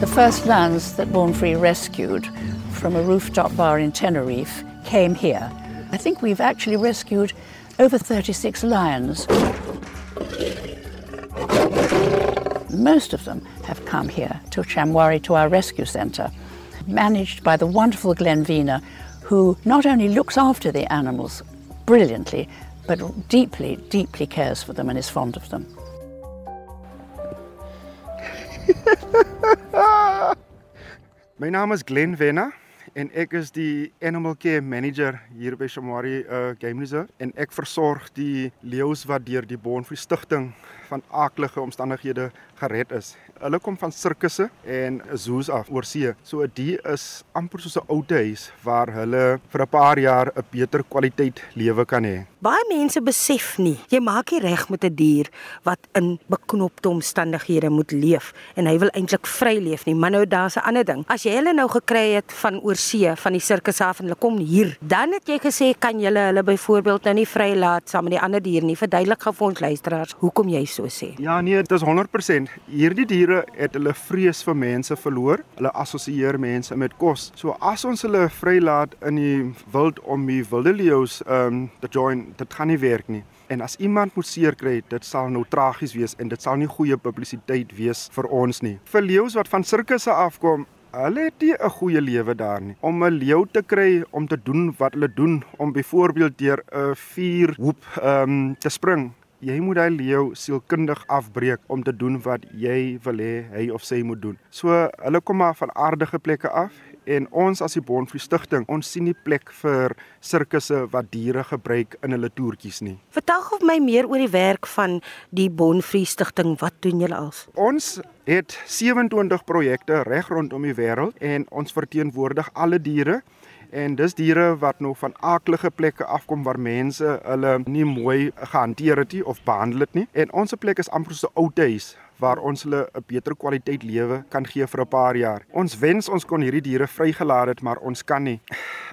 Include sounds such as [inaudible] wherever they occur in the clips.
The first lions that Born Free rescued from a rooftop bar in Tenerife came here. I think we've actually rescued over 36 lions. Most of them have come here to Chamwari to our rescue centre, managed by the wonderful Glenn Vina, who not only looks after the animals brilliantly, but deeply, deeply cares for them and is fond of them. [laughs] My naam is Glenn Venna en ek is die Animal Care Manager hier by Shamwari uh, Game Reserve en ek versorg die leeu's wat deur die Bonfree Stichting van aaklige omstandighede gered is. Hulle kom van sirkusse en zoos af oor see. So die is amper soos 'n ou huis waar hulle vir 'n paar jaar 'n beter kwaliteit lewe kan hê. Baie mense besef nie, jy maak nie reg met 'n dier wat in beknopte omstandighede moet leef en hy wil eintlik vry leef nie. Maar nou daar's 'n ander ding. As jy hulle nou gekry het van oorsee, van die sirkus af en hulle kom hier, dan het jy gesê kan jy hulle byvoorbeeld nou nie vrylaat saam met die ander diere nie. Verduidelik gou vir ons luisteraars, hoekom jy so sê? Ja nee, dit is 100%. Hierdie diere het hulle vrees vir mense verloor. Hulle assosieer mense met kos. So as ons hulle vrylaat in die wild om die wilde leeu's um te join, dit gaan nie werk nie. En as iemand moet seer kry, dit sal nou tragies wees en dit sal nie goeie publisiteit wees vir ons nie. Vir leeu's wat van sirkusse afkom, Hulle het nie 'n goeie lewe daar nie. Om 'n leeu te kry om te doen wat hulle doen, om byvoorbeeld deur 'n vuur hoep ehm um, te spring, jy moet daai leeu sielkundig afbreek om te doen wat jy wil hê hy of sy moet doen. So hulle kom maar van aardige plekke af en ons as die Bonfree Stichting, ons sien nie plek vir sirkusse wat diere gebruik in hulle toertjies nie. Vertel gou my meer oor die werk van die Bonfree Stichting. Wat doen julle als? Ons het 27 projekte reg rondom die wêreld en ons verteenwoordig alle diere En dis diere wat nog van aaklige plekke afkom waar mense hulle nie mooi gehanteer het nie of behandel het nie. En ons plek is amper so 'n ou huis waar ons hulle 'n beter kwaliteit lewe kan gee vir 'n paar jaar. Ons wens ons kon hierdie diere vrygelaat het, maar ons kan nie.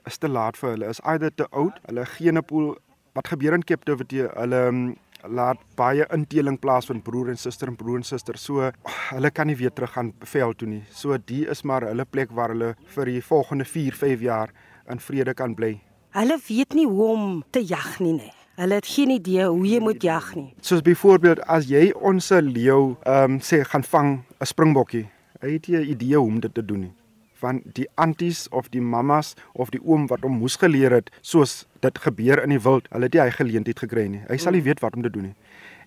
Is te laat vir hulle. Is either te oud, hulle genepool wat gebeur in Captivity, hulle mm, laat baie inteling plaasvind broer en suster en broer en suster. So hulle kan nie weer terug gaan veld toe nie. So die is maar hulle plek waar hulle vir die volgende 4, 5 jaar in vrede kan bly. Hulle weet nie hoe om te jag nie, nee. Hulle het geen idee hoe jy moet jag nie. Soos byvoorbeeld as jy ons leeu ehm um, sê gaan vang 'n springbokkie. Hy het nie 'n idee hoe om dit te doen nie. Van die anties of die mammas of die oom wat hom moes geleer het soos dit gebeur in die wild, hulle het nie hy geleentheid gekry nie. Hy sal nie weet wat om te doen nie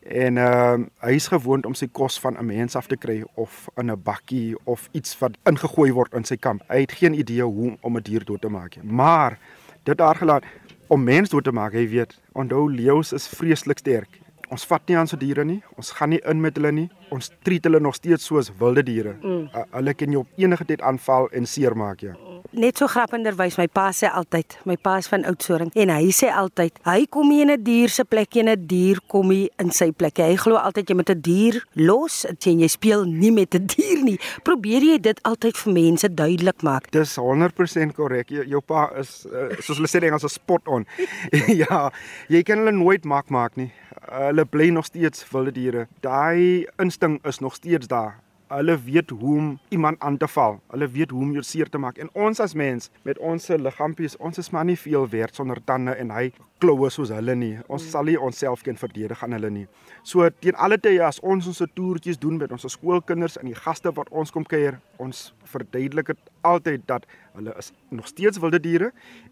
en ehm uh, hy is gewoond om sy kos van 'n mens af te kry of in 'n bakkie of iets wat ingegooi word in sy kamp. Hy het geen idee hoe om 'n dier dood te maak nie. Maar dit daar gelaat om mens dood te maak, hy weet. Onthou leeu's is vreeslik sterk. Ons vat nie aan so diere nie. Ons gaan nie in met hulle nie. Ons treat hulle nog steeds soos wilde diere. Mm. Uh, hulle kan jou op enige tyd aanval en seermaak, ja. Mm net so grappenderwys my pa sê altyd, my pa is van Oudtshoorn en hy sê altyd, hy kom nie in 'n dier se plek nie, 'n dier kom nie in sy plek. Hy glo altyd jy moet 'n dier los, sien jy speel nie met 'n dier nie. Probeer jy dit altyd vir mense duidelik maak. Dis 100% korrek. Jou, jou pa is uh, soos hulle sê in Engels 'n spot on. [laughs] [laughs] ja, jy kan hulle nooit maak maak nie. Hulle bly nog steeds wilde diere. Daai insting is nog steeds daar hulle weet hoe om iemand aan te val. Hulle weet hoe om jou seer te maak. En ons as mens met ons liggaampies, ons is maar nie veel werd sonder tande en hy kloue soos hulle nie. Ons sal nie onsself kan verdedig aan hulle nie. So teen alle tye as ons ons toertjies doen met ons skoolkinders en die gaste wat ons kom kuier, ons verduidelik dit altyd dat hulle is nog steeds wilde diere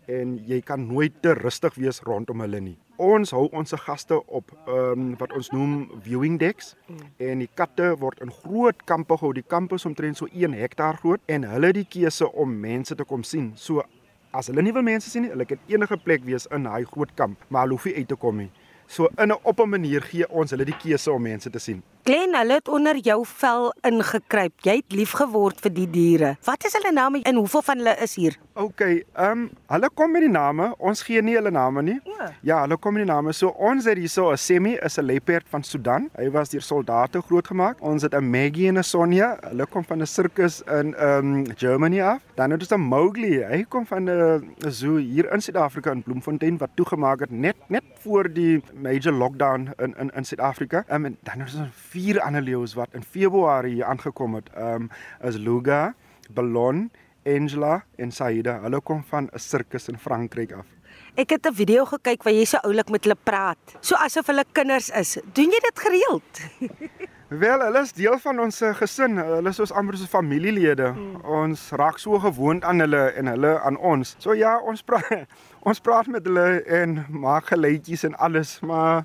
en jy kan nooit te rustig wees rondom hulle nie. Ons hou ons gaste op ehm um, wat ons noem viewing decks en die katte word in groot kampe gehou. Die kampe is omtrent so 1 hektaar groot en hulle het die keuse om mense te kom sien. So as hulle nie wil mense sien nie, hulle kan enige plek wees in daai groot kamp, maar hulle hoef nie uit te kom nie. So in 'n op 'n manier gee ons hulle die keuse om mense te sien. Glen, hulle het onder jou vel ingekruip. Jy het lief geword vir die diere. Wat is hulle name en hoeveel van hulle is hier? OK, ehm um, hulle kom met die name. Ons gee nie hulle name nie. Ja. Ja, hulle kom met die name. So ons het hierso 'n Semi is 'n leopard van Sudan. Hy was deur soldate grootgemaak. Ons het 'n Maggie en 'n Sonja. Hulle kom van 'n sirkus in ehm um, Germany af. Dan het ons 'n Mowgli. Hy kom van 'n zoo hier in Suid-Afrika in Bloemfontein wat toegemaak het net net voor die major lockdown in in in Suid-Afrika. Um, en dan is daar vier ander leeu's wat in Februarie hier aangekom het. Um, is Luga, Ballon, Angela en Saida. Hulle kom van 'n sirkus in Frankryk af. Ek het 'n video gekyk waar jy so oulik met hulle praat, so asof hulle kinders is. Doen jy dit gereeld? [laughs] Wel, hulle is deel van ons eh, gesin. Hulle is ons amper so familielede. Hmm. Ons raak so gewoond aan hulle en hulle aan ons. So ja, ons praat [laughs] ons praat met hulle en maak geluidjies en alles, maar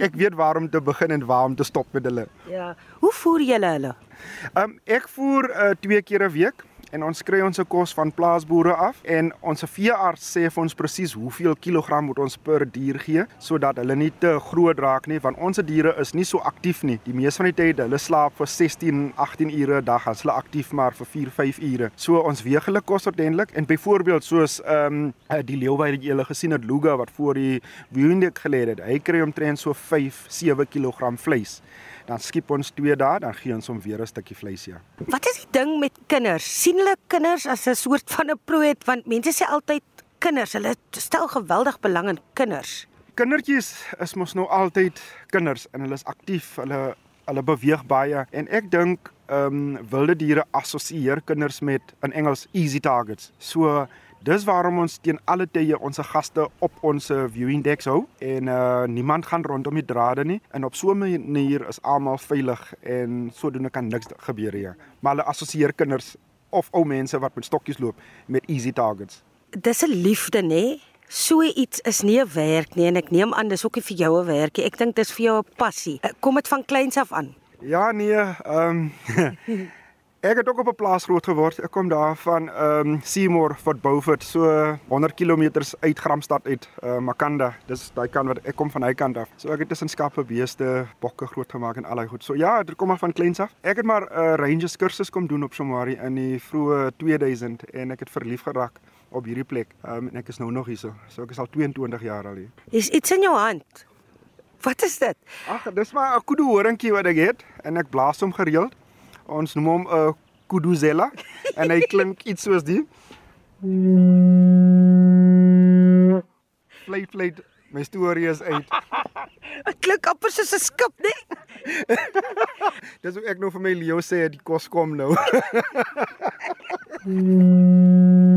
ek weet waar om te begin en waar om te stop met hulle. Ja. Hoe voer julle hulle? Ehm um, ek voer uh, twee keer 'n week en ons kry ons kos van plaasboere af en ons veearts sê vir ons presies hoeveel kilogram moet ons per dier gee sodat hulle nie te groot raak nie want ons diere is nie so aktief nie. Die meeste van die tyd hulle slaap vir 16, 18 ure 'n dag, as hulle aktief maar vir 4, 5 ure. So ons weeg hulle kos ordentlik en byvoorbeeld soos ehm um, die leeu wat jy gele gesien het Luga wat voor die woondik gelê het. Hy kry omtrent so 5, 7 kg vleis dan skiep ons twee dae, dan gee ons hom weer 'n stukkie vleis ja. Wat is die ding met kinders? sien hulle kinders as 'n soort van 'n prooi want mense sê altyd kinders, hulle stel geweldig belang in kinders. Kindertjies is mos nou altyd kinders en hulle is aktief, hulle hulle beweeg baie en ek dink ehm um, wilde diere assosieer kinders met in Engels easy targets. So Dis waarom ons teen alle tye ons gaste op ons viewing decks hou en uh niemand gaan rondom die drade nie en op so 'n manier is almal veilig en sodoende kan niks gebeur hier. Maar hulle assosieer kinders of ou mense wat met stokkies loop met easy targets. Dis 'n liefde nê? So iets is nie 'n werk nie en ek neem aan dis ook nie vir jou 'n werkie. Ek dink dis vir jou 'n passie. Kom dit van kleins af aan? Ja nee, ehm um, [laughs] Ek het ook op 'n plaas groot geword. Ek kom daar van ehm um, Seymour Fort Beaufort, so 100 km uit Gramstad uit, uh, Makanda. Dis daai kant wat ek kom van hy kant af. So ek het tussen skape, beeste, bokke groot gemaak en al daai goed. So ja, dit kom maar van kleins af. Ek het maar 'n uh, Rangers kursus kom doen op Somari in die vroeë 2000 en ek het verlief geraak op hierdie plek. Ehm um, en ek is nou nog hier so. So ek is al 22 jaar al hier. Is iets in jou hand? Wat is dit? Ag, dis maar 'n kudu horingkie wat ek het en ek blaas hom gereeld ons noem hom 'n uh, kuduzela en hy klink iets soos die Fluit fluit my storie is uit. Dit klink amper soos 'n skip, né? Dis hoe ek nou vir my Leo sê die kos kom nou. [laughs]